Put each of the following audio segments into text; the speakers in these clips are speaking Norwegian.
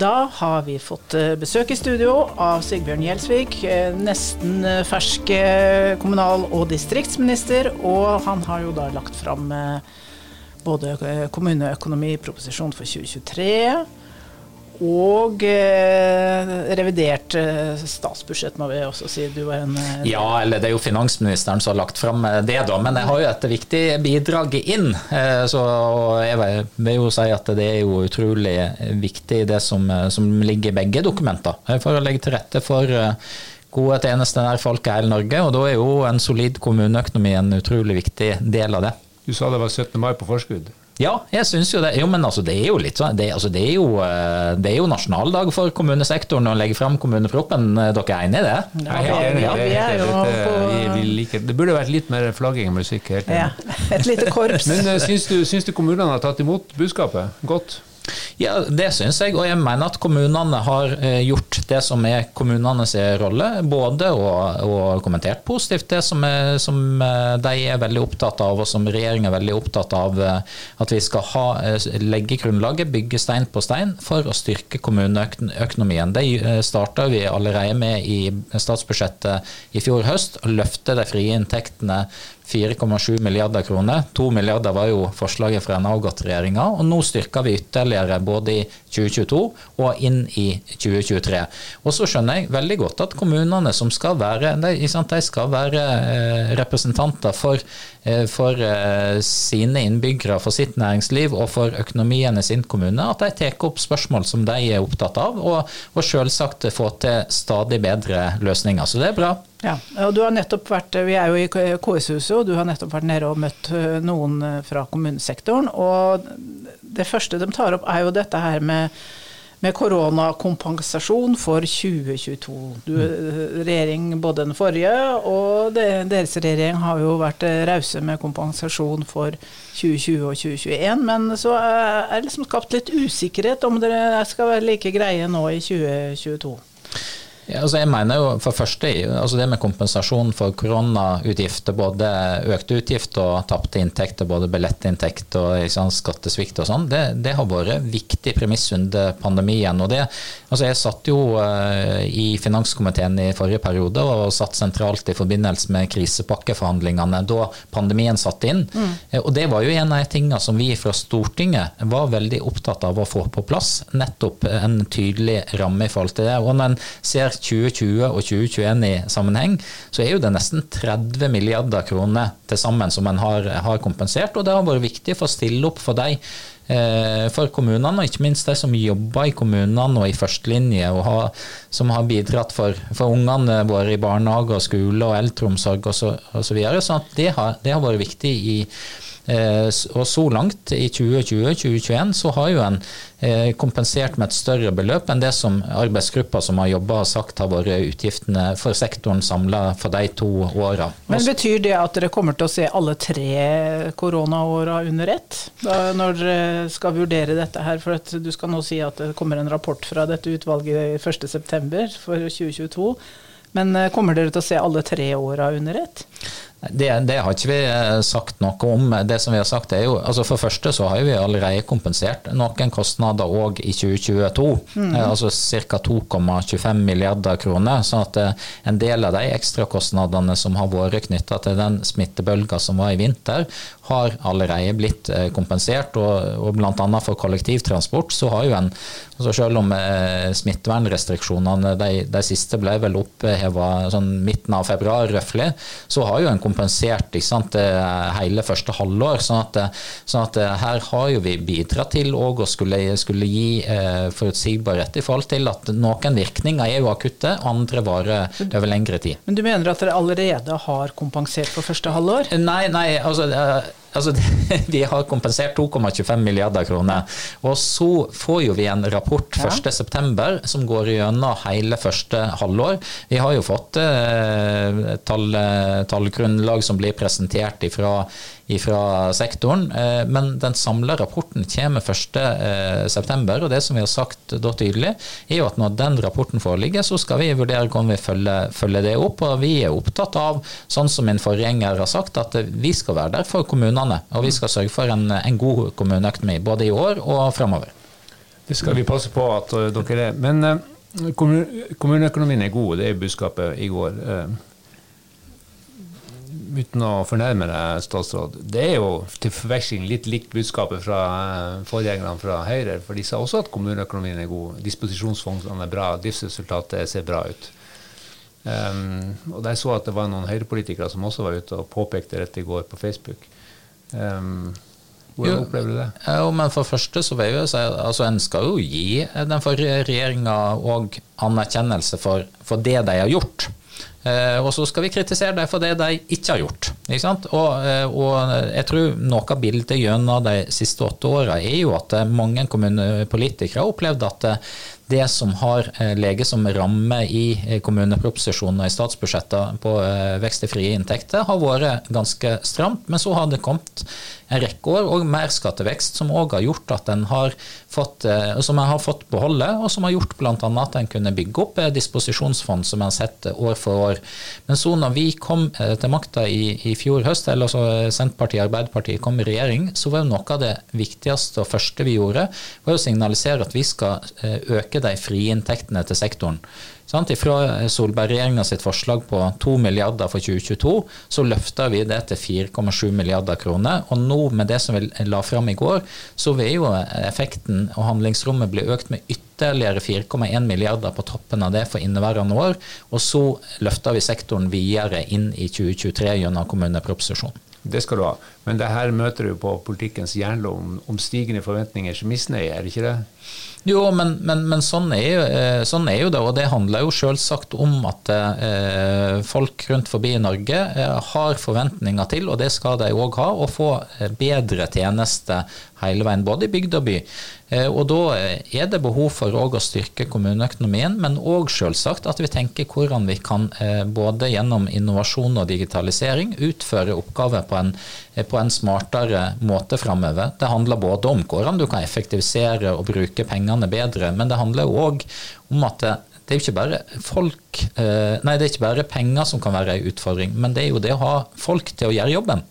Da har vi fått eh, besøk i studio av Sigbjørn Gjelsvik, eh, nesten eh, fersk kommunal- og distriktsminister. Og han har jo da lagt fram både kommuneøkonomiproposisjon for 2023 og eh, revidert eh, statsbudsjett, må vi også si. Du var en eh, Ja, eller det er jo finansministeren som har lagt fram eh, det, da. Men jeg har jo et viktig bidrag inn. Eh, så jeg vil jo si at det er jo utrolig viktig det som, eh, som ligger i begge dokumenter. For å legge til rette for gode tjenester nær folk i hele Norge. Og da er jo en solid kommuneøkonomi en utrolig viktig del av det. Du sa det var 17. mai på forskudd? Ja, jeg syns jo det. Jo, men altså, det er jo litt sånn det, altså, det, er jo, eh, det, er jo, nasjonaldag for kommunesektoren å legge fram kommuneproppen. Eh, dere er enig i det? Ja, jeg er enig. Ja, vi er jo på... Det burde vært litt mer flagging og musikk. Helt ja, et lite korps. men uh, syns, du, syns du kommunene har tatt imot budskapet godt? Ja, det syns jeg. Og jeg mener at kommunene har eh, gjort det som er kommunenes rolle. Både og, kommentert positivt det som, er, som, eh, de er veldig opptatt av, og som regjeringen er veldig opptatt av. Eh, at vi skal ha, legge grunnlaget, bygge stein på stein, for å styrke kommuneøkonomien. Det starta vi allerede med i statsbudsjettet i fjor høst. Å løfte de frie inntektene 4,7 milliarder kroner. 2 milliarder var jo forslaget fra den avgått-regjeringa. Og nå styrker vi ytterligere både i 2022 og inn i 2023. Og så skjønner jeg veldig godt at kommunene som skal være, de, skal være eh, representanter for, eh, for eh, sine innbyggere, for sitt næringsliv og for økonomien i sin kommune, at de tar opp spørsmål som de er opptatt av, og, og selvsagt få til stadig bedre løsninger. Så det er bra. Ja, og du har nettopp vært, Vi er jo i KS-huset, og du har nettopp vært nede og møtt eh, noen eh, fra kommunesektoren. og Det første de tar opp, er jo dette her med, med koronakompensasjon for 2022. Du, eh, regjering, både den forrige og det, deres regjering har jo vært rause med kompensasjon for 2020 og 2021. Men så er det liksom skapt litt usikkerhet om dere skal være like greie nå i 2022. Ja, altså jeg mener jo for første, altså Det med kompensasjon for koronautgifter, både økte utgifter og tapte inntekter, både billettinntekt og sant, skattesvikt og sånn, det, det, har vært viktig premiss under pandemien. og det, altså Jeg satt jo uh, i finanskomiteen i forrige periode og satt sentralt i forbindelse med krisepakkeforhandlingene da pandemien satte inn. Mm. Uh, og Det var jo en av de tingene som vi fra Stortinget var veldig opptatt av å få på plass. Nettopp en tydelig ramme i forhold til det. og når en ser 2020 og 2021 i sammenheng, så er jo det nesten 30 milliarder kroner til sammen som en har, har kompensert. Og det har vært viktig for å stille opp for de eh, for kommunene, og ikke minst de som jobber i kommunene og i førstelinje, og har, som har bidratt for, for ungene våre i barnehage og skole og eldreomsorg osv. Så, og så, videre, så det, det har vært viktig i og så langt, i 2020-2021, så har jo en eh, kompensert med et større beløp enn det som arbeidsgruppa som har jobba, har sagt har vært utgiftene for sektoren samla for de to åra. Men betyr det at dere kommer til å se alle tre koronaåra under ett? Da, når dere skal vurdere dette her, for at du skal nå si at det kommer en rapport fra dette utvalget 1.9. for 2022. Men eh, kommer dere til å se alle tre åra under ett? Det, det, har ikke vi eh, sagt noe om. Det som vi har sagt er jo, altså For første så har vi allerede kompensert noen kostnader òg i 2022. Mm. Eh, altså Ca. 2,25 milliarder kroner. sånn at eh, en del av de ekstrakostnadene som har vært knytta til den smittebølga som var i vinter, har allerede blitt kompensert. Og, og bl.a. for kollektivtransport så har jo en altså Selv om smittevernrestriksjonene de, de siste ble vel oppheva sånn midten av februar, røftlig, så har jo en kompensert sant, hele første halvår. sånn at, sånn at, her har jo vi bidratt til å skulle, skulle, gi eh, forutsigbarhet i forhold til at noen virkninger er jo akutte, andre varer over lengre tid. Men du mener at dere allerede har kompensert for første halvår? Nei, nei, altså eh, Altså, vi har kompensert 2,25 milliarder kroner. Og så får jo vi en rapport 1.9 som går gjennom hele første halvår. Vi har jo fått eh, tall, tallgrunnlag som blir presentert ifra fra sektoren. Eh, men den samla rapporten kommer 1.9. Og det som vi har sagt da tydelig, er jo at når den rapporten foreligger, så skal vi vurdere hvordan vi følger, følger det opp. Og vi er opptatt av, sånn som min forgjenger har sagt, at vi skal være der for kommunene. Og vi skal sørge for en, en god kommuneøkonomi både i år og framover. Det skal vi passe på at dere er. Men kommuneøkonomien er god, det er budskapet i går uten å fornærme deg, statsråd, det er jo til forveksling litt likt budskapet fra eh, forgjengerne fra Høyre. For de sa også at kommuneøkonomien er god, disposisjonsfondene er bra, driftsresultatet ser bra ut. Um, og Jeg så at det var noen Høyre-politikere som også var ute og påpekte dette i går på Facebook. Um, hvordan opplever du det? Jo, men For første så vil jeg si altså En skal jo gi den forrige regjeringa òg anerkjennelse for, for det de har gjort. Eh, og så skal vi kritisere dem for det de ikke har gjort. Ikke og, eh, og, jeg tror noe av bildet gjennom de siste åtte åra er jo at mange kommunepolitikere har opplevd at det som har eh, lege som ramme i kommuneproposisjonen og i statsbudsjettet på vekst i frie inntekter, har vært ganske stramt. Men så har det kommet en rekke år, og merskattevekst, som òg har gjort at en har fått, eh, som en har fått beholde, og som har gjort bl.a. at en kunne bygge opp eh, disposisjonsfond, som en har sett eh, år for år. Men så når vi kom til makta i, i, fjor høst, eller så Senterpartiet og Arbeiderpartiet kom i regjering, så var jo noe av det viktigste og første vi gjorde, var å signalisere at vi skal øke de frie inntektene til sektoren. Sant? Fra Solberg-regjeringa sitt forslag på 2 milliarder for 2022, så løfta vi det til 4,7 milliarder kroner. Og nå med det som vi la fram i går, så vil jo effekten og handlingsrommet bli økt med ytterligere 4,1 milliarder på toppen av det for inneværende år. Og så løfter vi sektoren videre inn i 2023 gjennom kommuneproposisjonen. Det skal du ha. Men det her møter du på politikkens jernlom om stigende forventningers misnøye, er det ikke det? Jo, men, men, men sånn, er jo, eh, sånn, er jo, det. Og det handler jo selvsagt om at eh, folk rundt forbi Norge eh, har forventninger til, og det skal de òg ha, å få eh, bedre tjenester hele veien, både i bygd og by. Eh, og Da er det behov for å styrke kommuneøkonomien, men òg selvsagt at vi tenker hvordan vi kan eh, både gjennom innovasjon og digitalisering utføre oppgaver på en, eh, på en smartere måte framover. Det handler både om hvordan du kan effektivisere og bruke pengene bedre, men det handler òg om at det, det er ikke bare folk, nei, det er ikke bare penger som kan være en utfordring, men det er jo det å ha folk til å gjøre jobben.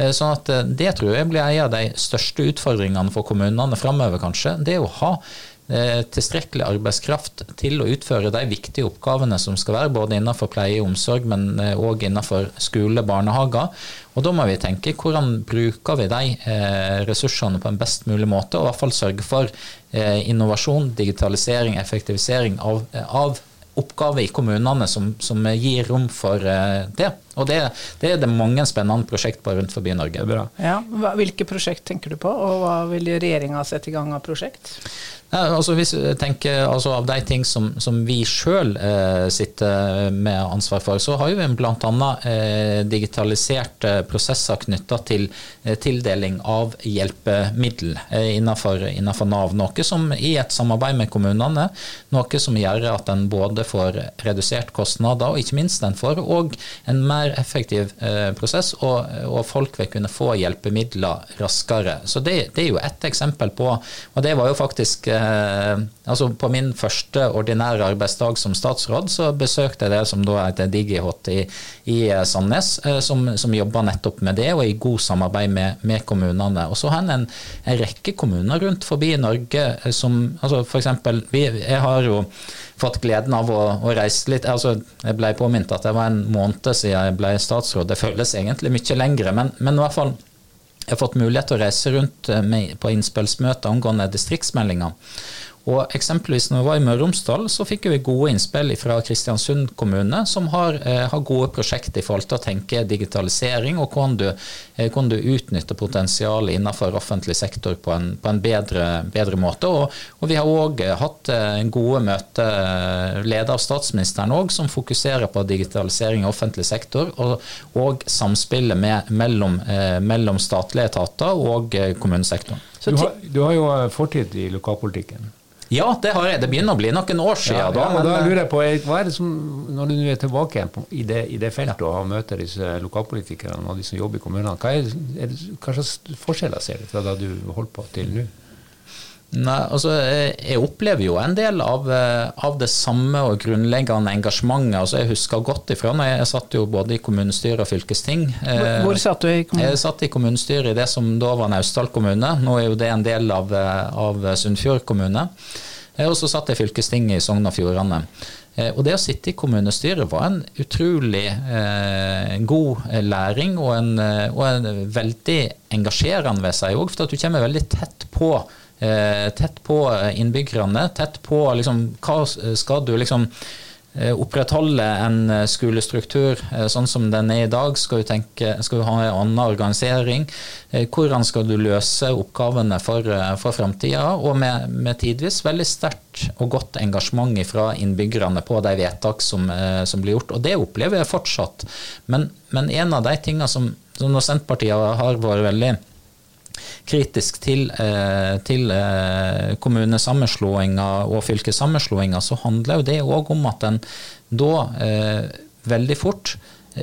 Eh, sånn at eh, Det tror jeg blir en av de største utfordringene for kommunene framover, kanskje. Det å ha eh, tilstrekkelig arbeidskraft til å utføre de viktige oppgavene som skal være, både innenfor pleie og omsorg, men òg innenfor skole, barnehager. Og Da må vi tenke hvordan bruker vi de ressursene på en best mulig måte, og i hvert fall sørge for innovasjon, digitalisering, effektivisering av, av oppgaver i kommunene som, som, gir rom for det. Og det, det, er det mange spennende prosjekt på rundt forbi Norge. Ja, hvilke prosjekt tenker du på, og hva vil regjeringa sette i gang av prosjekt? Ja, altså hvis jeg tenker altså Av de ting som, som vi sjøl eh, sitter med ansvar for, så har vi bl.a. Eh, digitalisert eh, prosesser knytta til eh, tildeling av hjelpemiddel eh, innenfor, innenfor, Nav. Noe som i et samarbeid med kommunene, noe som gjør at en både får redusert kostnader, og ikke minst en får òg en mer effektiv eh, prosess, og, og, folk vil kunne få hjelpemidler raskere. Så det, det er jo ett eksempel på, og det var jo faktisk eh, Eh, altså På min første ordinære arbeidsdag som statsråd, så besøkte jeg det som da heter DigiHot i, i eh, Sandnes, eh, som, som, jobber nettopp med det, og i god samarbeid med, med kommunene. Og så har en, en rekke kommuner rundt forbi Norge som altså for eksempel, vi, Jeg har jo fått gleden av å, å, reise litt. altså Jeg ble påminnet at det var en måned siden jeg ble statsråd. Det føles egentlig mye lengre, men, men i hvert fall jeg har fått mulighet til å reise rundt med, på innspillsmøter angående distriktsmeldinger. Og eksempelvis når vi var i Møre og Romsdal, så fikk vi gode innspill fra Kristiansund kommune, som har, eh, har, gode prosjekter i forhold til å tenke digitalisering, og hvordan du, eh, hvordan du utnytter potensialet innenfor offentlig sektor på en, på en bedre, bedre, måte. Og, og, vi har òg hatt eh, gode møter, ledet av statsministeren òg, som fokuserer på digitalisering i offentlig sektor, og, og samspillet med, mellom, mellom statlige etater og kommunesektoren. Du har, du har jo fortid i lokalpolitikken. Ja, det har jeg. Det begynner å bli noen år siden. Ja, da, men, da lurer jeg på, hva er det som, Når du er tilbake igjen på, i, det, i, det, feltet og møter disse lokalpolitikerne og de som jobber i kommunene, hva, er, er det, hva slags forskjeller ser du fra da du holdt på til nå? Nei, altså Jeg opplever jo en del av, eh, av, det samme og grunnleggende engasjementet. altså Jeg husker godt ifra når jeg satt jo både i kommunestyre og fylkesting. Hvor, hvor satt du i kommunen? Jeg satt i kommunestyret i det som da var Naustdal kommune. Nå er jo det en del av, av Sunnfjord kommune. Og så satt jeg i fylkestinget i Sogn og Fjordane. Eh, og det å sitte i kommunestyret var en utrolig eh, god eh, læring, og en, eh, og en veldig engasjerende, ved seg òg, for at du kommer veldig tett på. Eh, tett på innbyggerne, tett på liksom, hva skal du liksom Eh, opprettholde en eh, skolestruktur eh, sånn som den er i dag? Skal du, tenke, skal du ha en annen organisering? Hvordan skal du løse oppgavene for, for framtida? Og med, med, tidvis veldig sterkt og godt engasjement fra innbyggerne på de vedtak som, som, blir gjort. Og det opplever jeg fortsatt. Men, men en av de tingene som, som Senterpartiet har vært veldig kritisk til, eh, til eh, kommunesammenslåinger og fylkessammenslåinger, så handler jo det òg om at en da eh, veldig fort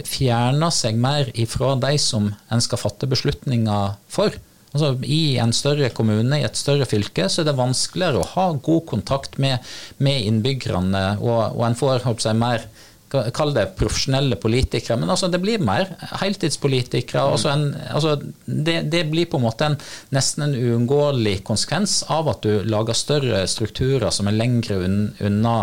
fjerner seg mer ifra de som en skal fatte beslutninger for. Altså, I en større kommune, i et større fylke, så er det vanskeligere å ha god kontakt med, med innbyggerne, og, og en får seg, mer Kall det profesjonelle politikere, men altså det blir mer heltidspolitikere. Altså en, altså det, det, blir på en måte en, nesten en uunngåelig konsekvens av at du lager større strukturer som er lengre unna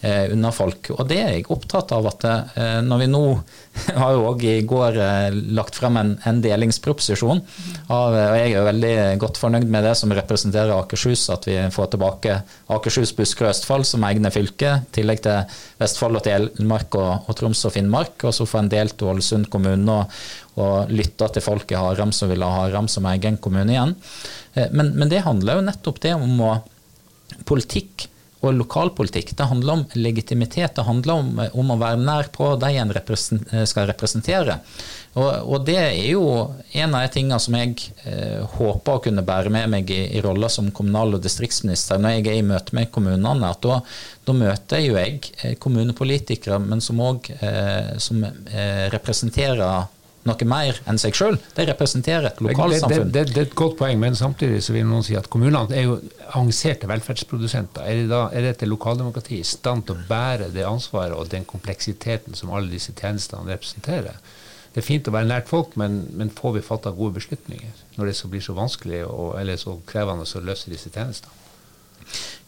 eh, unna folk. Og det er jeg opptatt av at eh, når vi nå har jo òg i går eh, lagt frem en, en delingsproposisjon, av, og jeg er jo veldig godt fornøyd med det som representerer Akershus, at vi får tilbake Akershus, Buskerud og Østfold som egne fylker, i tillegg til Vestfold og Telemark og, og Troms og Finnmark. Og så får en del til Ålesund kommune og, og lytte til folk i Haram som vil ha Haram som egen kommune igjen. Eh, men, men det handler jo nettopp det om å politikk og lokalpolitikk det handler om legitimitet. Det handler om, om å være nær på de en represent, skal representere. Og, og, det er jo en av de tingene som jeg eh, håper å kunne bære med meg i, i rolla som kommunal- og distriktsminister når jeg er i møte med kommunene. at Da, da møter jo jeg eh, kommunepolitikere, men som òg eh, eh, representerer noe mer enn seg sjøl. De representerer et lokalsamfunn. Det, det, det, er et godt poeng, men samtidig så vil noen si at kommunene er jo avanserte velferdsprodusenter. Er, det da, er dette lokaldemokratiet i stand til å bære det ansvaret og den kompleksiteten som alle disse tjenestene representerer? Det er fint å være nært folk, men, men får vi fatta gode beslutninger når det så blir så vanskelig og, eller så krevende å løse disse tjenestene?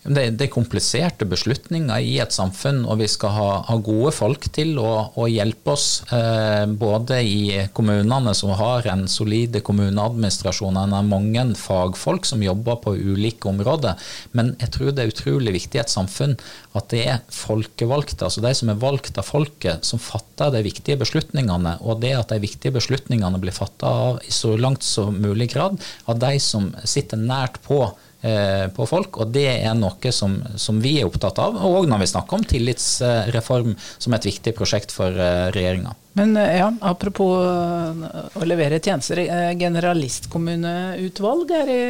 Det, det, er kompliserte beslutninger i et samfunn, og vi skal ha, ha gode folk til å, å hjelpe oss. Eh, både i kommunene som har en solide kommuneadministrasjon, en har mange fagfolk som jobber på ulike områder. Men jeg tror det er utrolig viktig i et samfunn at det er folkevalgte, altså de som er valgt av folket, som fatter de viktige beslutningene. Og det at de viktige beslutningene blir fatta i så langt som mulig grad av de som sitter nært på på folk, og det er noe som, som vi er opptatt av. Og når vi snakker om tillitsreform som et viktig prosjekt for eh, regjeringa. Men eh, ja, apropos å levere tjenester. Generalistkommuneutvalg er i,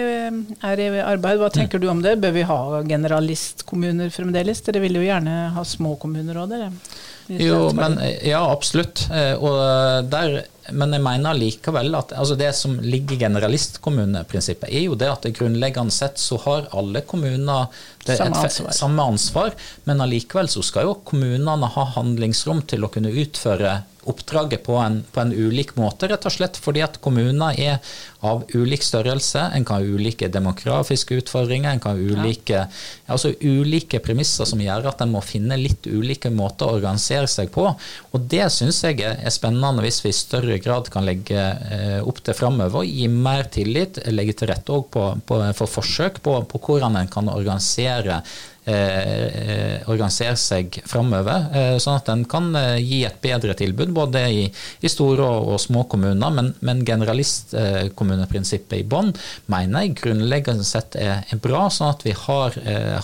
er i arbeid. Hva tenker mm. du om det? Bør vi ha generalistkommuner fremdeles? Dere vil jo gjerne ha små kommuner òg, dere? Jo, men, ja, absolutt. Og der men jeg mener likevel at altså det som ligger i generalistkommuneprinsippet, er jo det at det grunnleggende sett så har alle kommuner samme ansvar. samme ansvar, men allikevel så skal jo kommunene ha handlingsrom til å kunne utføre oppdraget på en, på en, ulik måte, rett og slett fordi at kommuner er av ulik størrelse. En kan ha ulike demografiske utfordringer, en kan ha ulike, altså ulike premisser som gjør at en må finne litt ulike måter å organisere seg på. Og Det syns jeg er spennende hvis vi i større grad kan legge eh, opp til framover. Gi mer tillit, legge til rette på, på, for forsøk på, på hvordan en kan organisere Eh, organisere seg framover, eh, sånn at en kan eh, gi et bedre tilbud både i, i store og, og, små kommuner. Men, men generalistkommuneprinsippet i bånn mener jeg grunnleggende sett er, er, bra, sånn at vi har,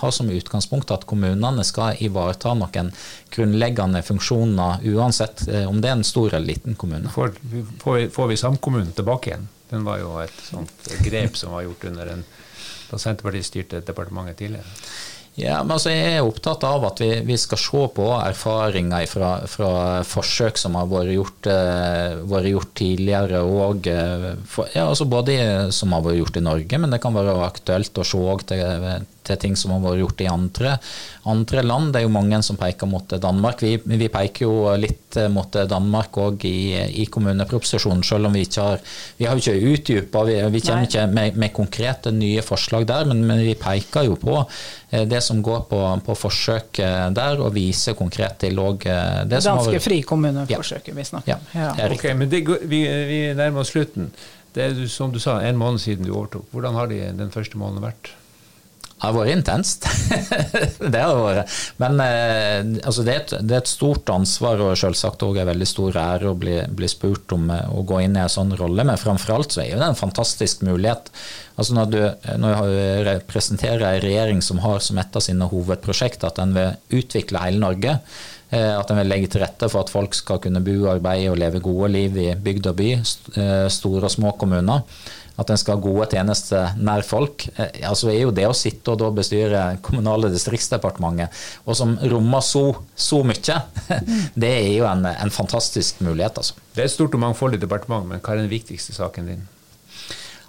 har som utgangspunkt at kommunene skal ivareta noen grunnleggende funksjoner, uansett om det er en stor eller liten kommune. Får, får vi, får vi samkommunen tilbake igjen? Den var jo et sånt grep som var gjort under en, da Senterpartiet styrte departementet tidligere. Ja, men altså Jeg er opptatt av at vi, vi skal se på erfaringer fra, fra forsøk som har vært gjort, uh, vært gjort tidligere. Og, uh, for, ja, altså både som har vært gjort i Norge, men det kan være aktuelt å se til, til ting som har vært gjort i andre, andre, land. Det er jo mange som peker mot Danmark. Vi, vi peker jo litt mot Danmark òg i, i, kommuneproposisjonen, selv om vi ikke har vi har jo ikke utdypa. Vi, vi kommer Nei. ikke med, med, konkrete nye forslag der, men, men, vi peker jo på eh, det som går på, på forsøk der, og viser konkret til òg eh, det som Danske frikommuneforsøket ja. vi snakker om. Ja. ja. Ok, men det, vi, vi nærmer oss slutten. Det er som du sa, en måned siden du overtok. Hvordan har de den første måneden vært? Det har vært intenst. det har vært. Men eh, altså det, er et, det, er et, stort ansvar og selvsagt òg en veldig stor ære å bli, bli, spurt om eh, å gå inn i en sånn rolle. Men framfor alt så er det en fantastisk mulighet. Altså når du, når du representerer en regjering som har som et av sine hovedprosjekter at den vil utvikle hele Norge, eh, at den vil legge til rette for at folk skal kunne bo, arbeide og leve gode liv i bygd og by, eh, store og små kommuner at en skal ha gode tjenester nær folk, altså er jo det å sitte og da bestyre Kommunale distriktsdepartementet, og som rommer så, så mye, det er jo en, en, fantastisk mulighet. altså. Det er et stort og mangfoldig departement, men hva er den viktigste saken din?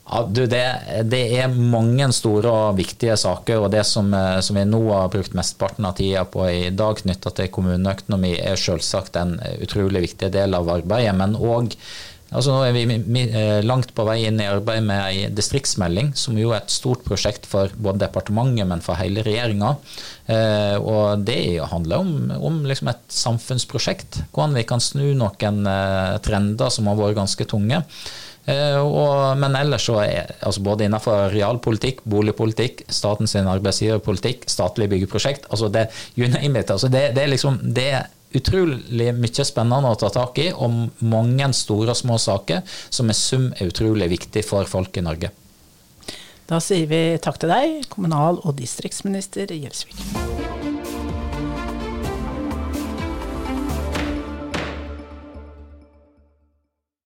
Ja, du, det, det, er mange store og viktige saker, og det som, eh, som vi nå har brukt mesteparten av tida på i dag knytta til kommuneøkonomi, er selvsagt en utrolig viktig del av arbeidet. Men òg Altså nå er vi eh, langt på vei inn i arbeidet med ei distriktsmelding, som jo er et stort prosjekt for både departementet, men for hele regjeringa. Eh, og det handler om, om liksom et samfunnsprosjekt, hvordan vi kan snu noen eh, trender som har vært ganske tunge. Og, men ellers så er altså både innenfor realpolitikk, boligpolitikk, statens arbeidsgiverpolitikk, statlige byggeprosjekt altså det, you name it, altså det, det, er liksom, det utrolig mye spennende å ta tak i, og mange store og små saker som i sum er utrolig viktig for folk i Norge. Da sier vi takk til deg, kommunal- og distriktsminister Gjelsvik.